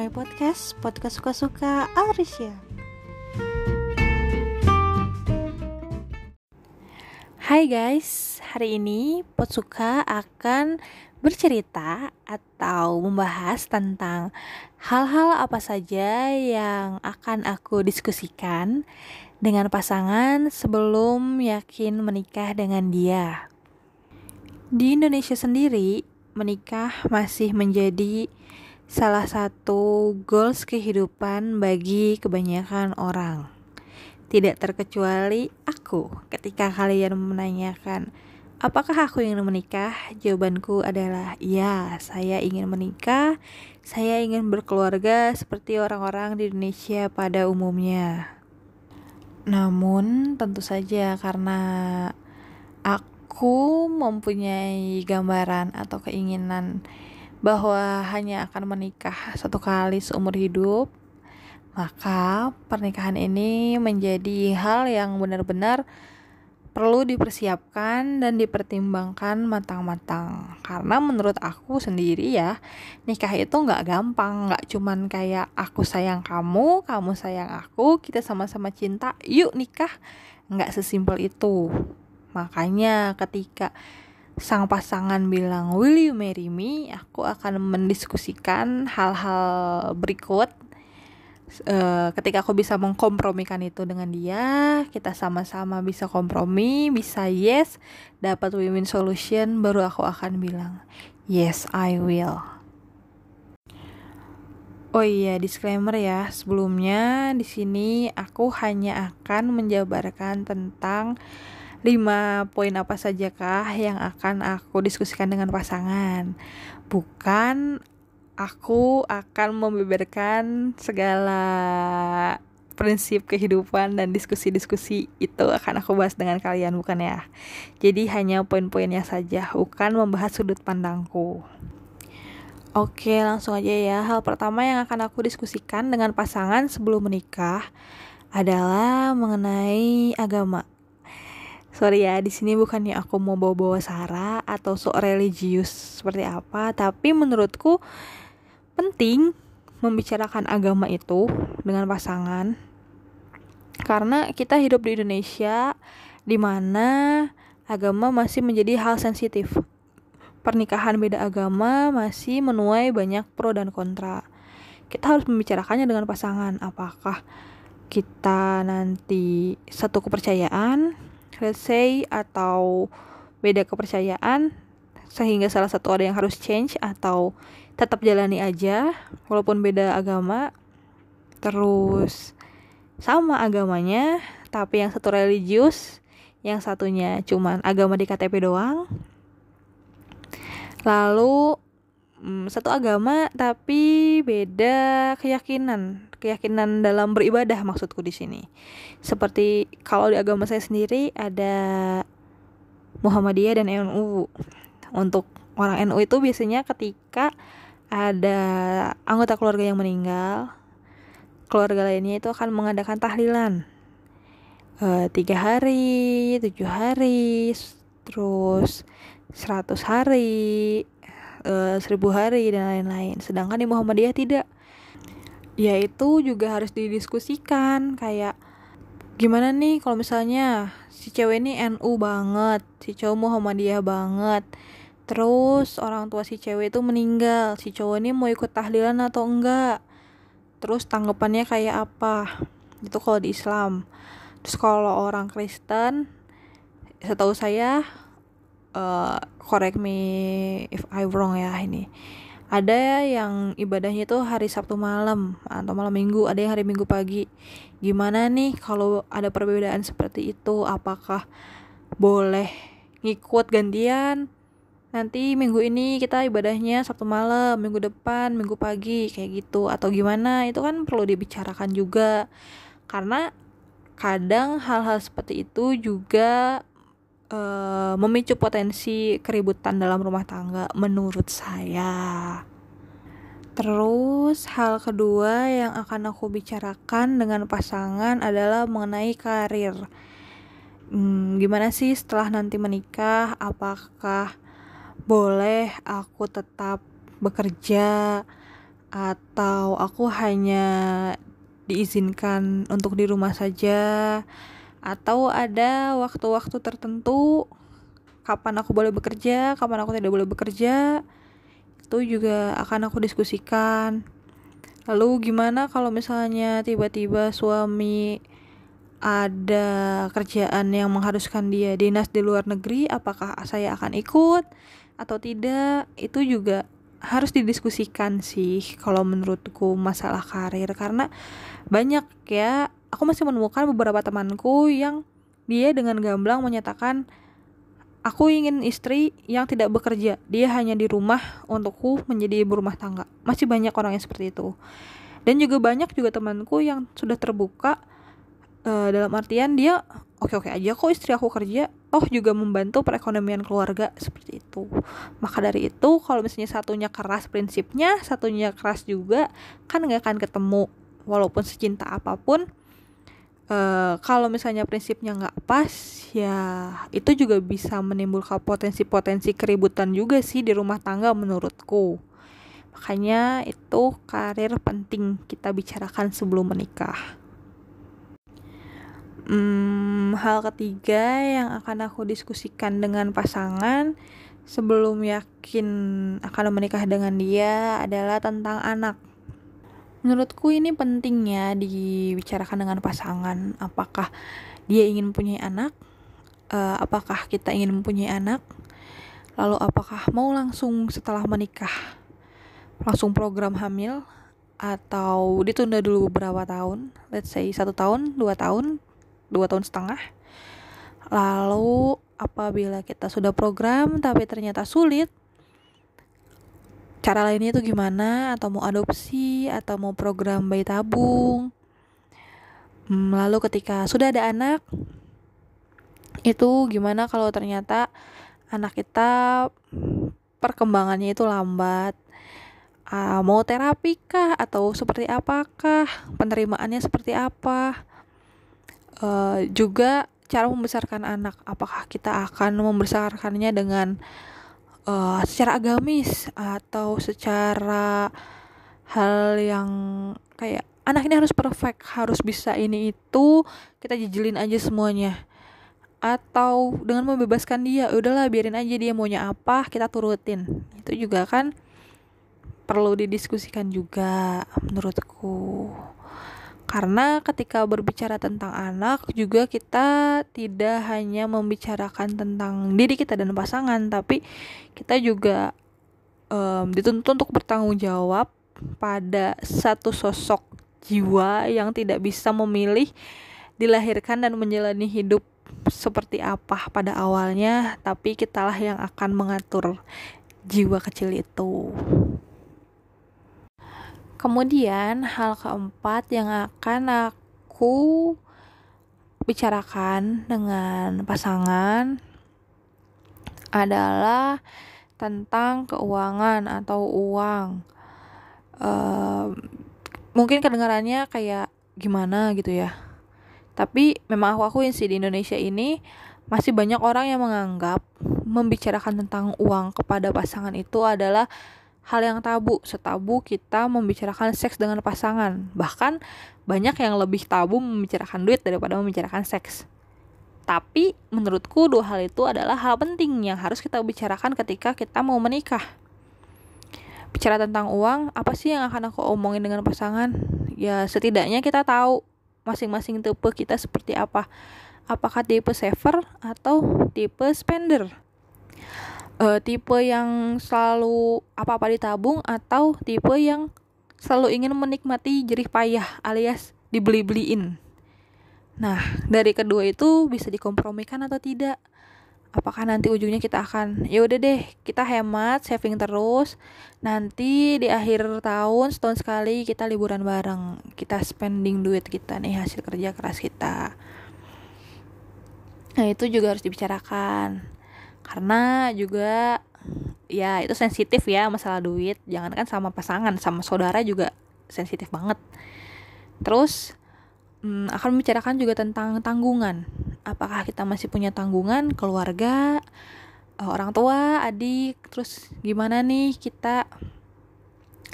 my podcast, podcast suka-suka Aurisya. Hai guys, hari ini Potsuka akan bercerita atau membahas tentang hal-hal apa saja yang akan aku diskusikan dengan pasangan sebelum yakin menikah dengan dia. Di Indonesia sendiri, menikah masih menjadi salah satu goals kehidupan bagi kebanyakan orang. Tidak terkecuali aku ketika kalian menanyakan, apakah aku ingin menikah? Jawabanku adalah ya, saya ingin menikah. Saya ingin berkeluarga seperti orang-orang di Indonesia pada umumnya. Namun, tentu saja karena aku mempunyai gambaran atau keinginan bahwa hanya akan menikah satu kali seumur hidup, maka pernikahan ini menjadi hal yang benar-benar perlu dipersiapkan dan dipertimbangkan matang-matang. Karena menurut aku sendiri ya nikah itu nggak gampang. Nggak cuman kayak aku sayang kamu kamu sayang aku kita sama-sama cinta yuk nikah. Nggak sesimpel itu. Makanya ketika sang pasangan bilang will you marry me aku akan mendiskusikan hal-hal berikut uh, ketika aku bisa mengkompromikan itu dengan dia kita sama-sama bisa kompromi bisa yes dapat win-win solution baru aku akan bilang yes I will Oh iya, disclaimer ya. Sebelumnya di sini aku hanya akan menjabarkan tentang 5 poin apa sajakah yang akan aku diskusikan dengan pasangan. Bukan aku akan membeberkan segala prinsip kehidupan dan diskusi-diskusi itu akan aku bahas dengan kalian bukan ya? Jadi hanya poin-poinnya saja bukan membahas sudut pandangku. Oke langsung aja ya. Hal pertama yang akan aku diskusikan dengan pasangan sebelum menikah adalah mengenai agama sorry ya di sini bukannya aku mau bawa-bawa sara atau sok religius seperti apa tapi menurutku penting membicarakan agama itu dengan pasangan karena kita hidup di Indonesia di mana agama masih menjadi hal sensitif. Pernikahan beda agama masih menuai banyak pro dan kontra. Kita harus membicarakannya dengan pasangan. Apakah kita nanti satu kepercayaan, say, atau beda kepercayaan, sehingga salah satu ada yang harus change atau tetap jalani aja walaupun beda agama terus sama agamanya tapi yang satu religius yang satunya cuman agama di KTP doang. Lalu hmm, satu agama tapi beda keyakinan keyakinan dalam beribadah maksudku di sini. Seperti kalau di agama saya sendiri ada Muhammadiyah dan NU untuk orang NU itu biasanya ketika ada anggota keluarga yang meninggal keluarga lainnya itu akan mengadakan tahlilan. E, tiga hari tujuh hari terus seratus hari e, seribu hari dan lain-lain sedangkan di Muhammadiyah tidak yaitu juga harus didiskusikan kayak gimana nih kalau misalnya si cewek ini NU banget si cowok Muhammadiyah banget Terus orang tua si cewek itu meninggal, si cowok ini mau ikut tahlilan atau enggak? Terus tanggapannya kayak apa? Itu kalau di Islam. Terus kalau orang Kristen, setahu saya, uh, correct me if I wrong ya ini. Ada yang ibadahnya itu hari Sabtu malam atau malam Minggu, ada yang hari Minggu pagi. Gimana nih kalau ada perbedaan seperti itu? Apakah boleh ngikut gantian nanti minggu ini kita ibadahnya Sabtu malam, minggu depan, minggu pagi kayak gitu atau gimana itu kan perlu dibicarakan juga karena kadang hal-hal seperti itu juga uh, memicu potensi keributan dalam rumah tangga menurut saya. Terus hal kedua yang akan aku bicarakan dengan pasangan adalah mengenai karir. Hmm, gimana sih setelah nanti menikah? Apakah boleh aku tetap bekerja atau aku hanya diizinkan untuk di rumah saja atau ada waktu-waktu tertentu kapan aku boleh bekerja, kapan aku tidak boleh bekerja. Itu juga akan aku diskusikan. Lalu gimana kalau misalnya tiba-tiba suami ada kerjaan yang mengharuskan dia dinas di luar negeri, apakah saya akan ikut atau tidak? Itu juga harus didiskusikan sih kalau menurutku masalah karir karena banyak ya aku masih menemukan beberapa temanku yang dia dengan gamblang menyatakan aku ingin istri yang tidak bekerja. Dia hanya di rumah untukku menjadi ibu rumah tangga. Masih banyak orang yang seperti itu. Dan juga banyak juga temanku yang sudah terbuka uh, dalam artian dia oke-oke aja kok istri aku kerja. Oh juga membantu perekonomian keluarga seperti itu. Maka dari itu kalau misalnya satunya keras prinsipnya satunya keras juga kan nggak akan ketemu. Walaupun secinta apa pun uh, kalau misalnya prinsipnya nggak pas ya itu juga bisa menimbulkan potensi-potensi keributan juga sih di rumah tangga menurutku makanya itu karir penting kita bicarakan sebelum menikah hmm, hal ketiga yang akan aku diskusikan dengan pasangan sebelum yakin akan menikah dengan dia adalah tentang anak. Menurutku ini penting ya dibicarakan dengan pasangan. Apakah dia ingin mempunyai anak? Uh, apakah kita ingin mempunyai anak? Lalu apakah mau langsung setelah menikah? Langsung program hamil? Atau ditunda dulu beberapa tahun? Let's say satu tahun, dua tahun, dua tahun setengah lalu apabila kita sudah program tapi ternyata sulit cara lainnya itu gimana? Atau mau adopsi? Atau mau program bayi tabung? Hmm, lalu ketika sudah ada anak itu gimana kalau ternyata anak kita perkembangannya itu lambat? Uh, mau terapi kah? Atau seperti apakah? Penerimaannya seperti apa? Uh, juga cara membesarkan anak. Apakah kita akan membesarkannya dengan uh, secara agamis atau secara hal yang kayak anak ini harus perfect harus bisa ini itu kita jijilin aja semuanya. Atau dengan membebaskan dia udahlah biarin aja dia maunya apa kita turutin. Itu juga kan perlu didiskusikan juga menurutku karena ketika berbicara tentang anak juga kita tidak hanya membicarakan tentang diri kita dan pasangan, tapi kita juga um, dituntut untuk bertanggung jawab pada satu sosok jiwa yang tidak bisa memilih dilahirkan dan menjalani hidup seperti apa pada awalnya, tapi kitalah yang akan mengatur jiwa kecil itu. Kemudian hal keempat yang akan aku bicarakan dengan pasangan adalah tentang keuangan atau uang. Uh, mungkin kedengarannya kayak gimana gitu ya. Tapi memang aku akuin sih di Indonesia ini masih banyak orang yang menganggap membicarakan tentang uang kepada pasangan itu adalah hal yang tabu, setabu kita membicarakan seks dengan pasangan. Bahkan banyak yang lebih tabu membicarakan duit daripada membicarakan seks. Tapi menurutku dua hal itu adalah hal penting yang harus kita bicarakan ketika kita mau menikah. Bicara tentang uang, apa sih yang akan aku omongin dengan pasangan? Ya setidaknya kita tahu masing-masing tipe kita seperti apa. Apakah tipe saver atau tipe spender? Uh, tipe yang selalu apa-apa ditabung atau tipe yang selalu ingin menikmati jerih payah alias dibeli-beliin. Nah, dari kedua itu bisa dikompromikan atau tidak? Apakah nanti ujungnya kita akan ya udah deh, kita hemat, saving terus. Nanti di akhir tahun setahun sekali kita liburan bareng. Kita spending duit kita nih hasil kerja keras kita. Nah, itu juga harus dibicarakan karena juga ya itu sensitif ya masalah duit. Jangan kan sama pasangan sama saudara juga sensitif banget. Terus hmm, akan membicarakan juga tentang tanggungan. Apakah kita masih punya tanggungan keluarga eh, orang tua adik? Terus gimana nih kita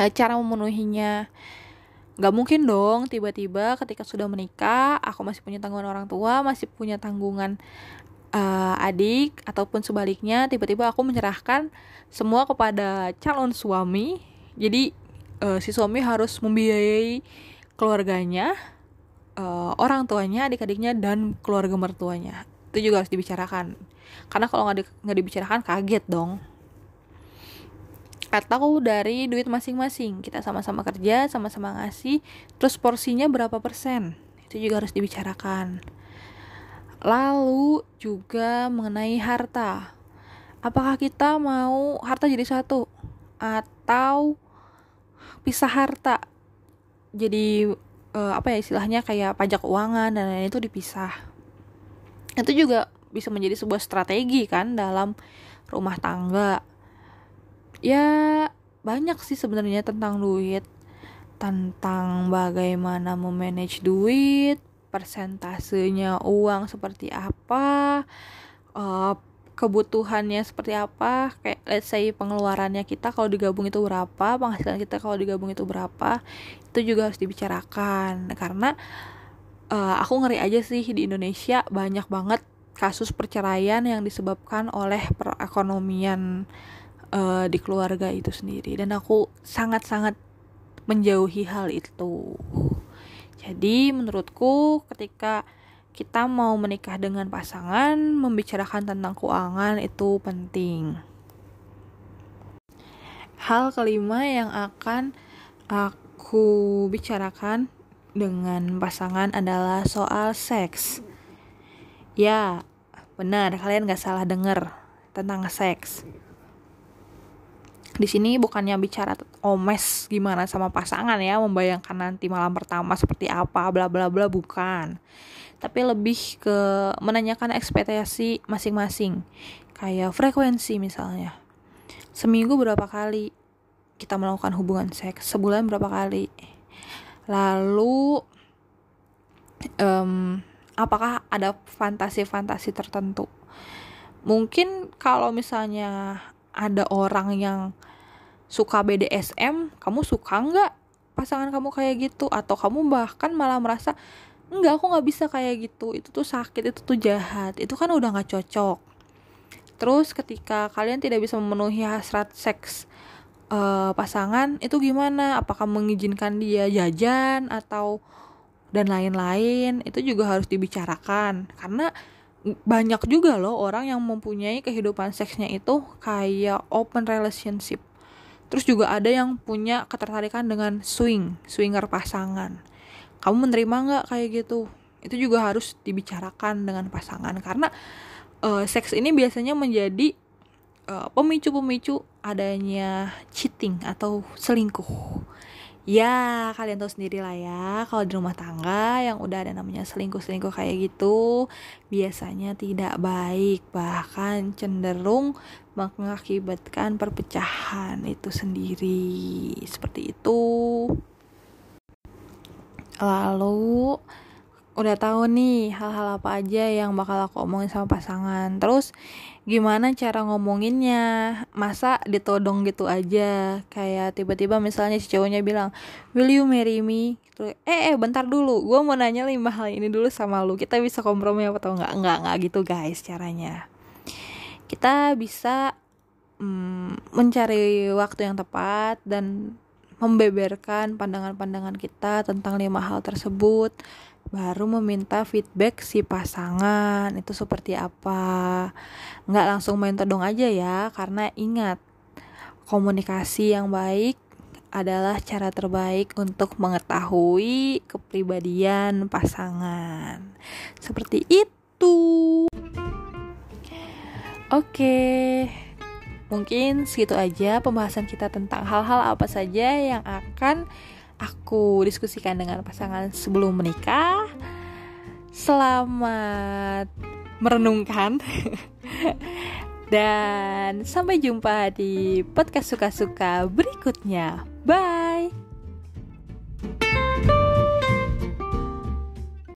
uh, cara memenuhinya? Gak mungkin dong tiba-tiba ketika sudah menikah aku masih punya tanggungan orang tua masih punya tanggungan uh, adik ataupun sebaliknya tiba-tiba aku menyerahkan semua kepada calon suami. Jadi uh, si suami harus membiayai keluarganya uh, orang tuanya adik-adiknya dan keluarga mertuanya. Itu juga harus dibicarakan. Karena kalau nggak di, dibicarakan kaget dong. Atau dari duit masing-masing. Kita sama-sama kerja sama-sama ngasih terus porsinya berapa persen? Itu juga harus dibicarakan lalu juga mengenai harta. Apakah kita mau harta jadi satu? Atau pisah harta? Jadi uh, apa ya istilahnya kayak pajak keuangan dan lain-lain itu dipisah. Itu juga bisa menjadi sebuah strategi kan dalam rumah tangga. Ya banyak sih sebenarnya tentang duit tentang bagaimana memanage duit persentasenya uang seperti apa uh, kebutuhannya seperti apa kayak let's say pengeluarannya kita kalau digabung itu berapa penghasilan kita kalau digabung itu berapa itu juga harus dibicarakan karena uh, aku ngeri aja sih di Indonesia banyak banget kasus perceraian yang disebabkan oleh perekonomian uh, di keluarga itu sendiri dan aku sangat-sangat menjauhi hal itu. Jadi menurutku ketika kita mau menikah dengan pasangan, membicarakan tentang keuangan itu penting. Hal kelima yang akan aku bicarakan dengan pasangan adalah soal seks. Ya, benar, kalian gak salah denger tentang seks di sini bukannya bicara omes gimana sama pasangan ya membayangkan nanti malam pertama seperti apa bla bla bla bukan. Tapi lebih ke menanyakan ekspektasi masing-masing. Kayak frekuensi misalnya. Seminggu berapa kali kita melakukan hubungan seks? Sebulan berapa kali? Lalu um, apakah ada fantasi-fantasi tertentu? Mungkin kalau misalnya ada orang yang suka BDSM, kamu suka nggak pasangan kamu kayak gitu? Atau kamu bahkan malah merasa enggak aku nggak bisa kayak gitu, itu tuh sakit, itu tuh jahat, itu kan udah nggak cocok. Terus ketika kalian tidak bisa memenuhi hasrat seks uh, pasangan, itu gimana? Apakah mengizinkan dia jajan atau dan lain-lain? Itu juga harus dibicarakan karena banyak juga loh orang yang mempunyai kehidupan seksnya itu kayak open relationship. Terus juga ada yang punya ketertarikan dengan swing, swinger pasangan. Kamu menerima nggak kayak gitu? Itu juga harus dibicarakan dengan pasangan karena uh, seks ini biasanya menjadi pemicu pemicu-pemicu adanya cheating atau selingkuh ya kalian tahu sendiri lah ya kalau di rumah tangga yang udah ada namanya selingkuh-selingkuh kayak gitu biasanya tidak baik bahkan cenderung mengakibatkan perpecahan itu sendiri. Seperti itu. Lalu udah tahu nih hal-hal apa aja yang bakal aku omongin sama pasangan. Terus gimana cara ngomonginnya? Masa ditodong gitu aja? Kayak tiba-tiba misalnya si cowoknya bilang will you marry me? Gitu. eh eh bentar dulu. Gue mau nanya lima hal ini dulu sama lu. Kita bisa kompromi apa tau nggak? Nggak nggak gitu guys caranya. Kita bisa mm, mencari waktu yang tepat dan membeberkan pandangan-pandangan kita tentang lima hal tersebut baru meminta feedback si pasangan. Itu seperti apa? Nggak langsung main todong aja ya karena ingat komunikasi yang baik adalah cara terbaik untuk mengetahui kepribadian pasangan. Seperti itu. Oke mungkin segitu aja pembahasan kita tentang hal-hal apa saja yang akan aku diskusikan dengan pasangan sebelum menikah. Selamat merenungkan. Dan sampai jumpa di podcast suka-suka berikutnya. Bye.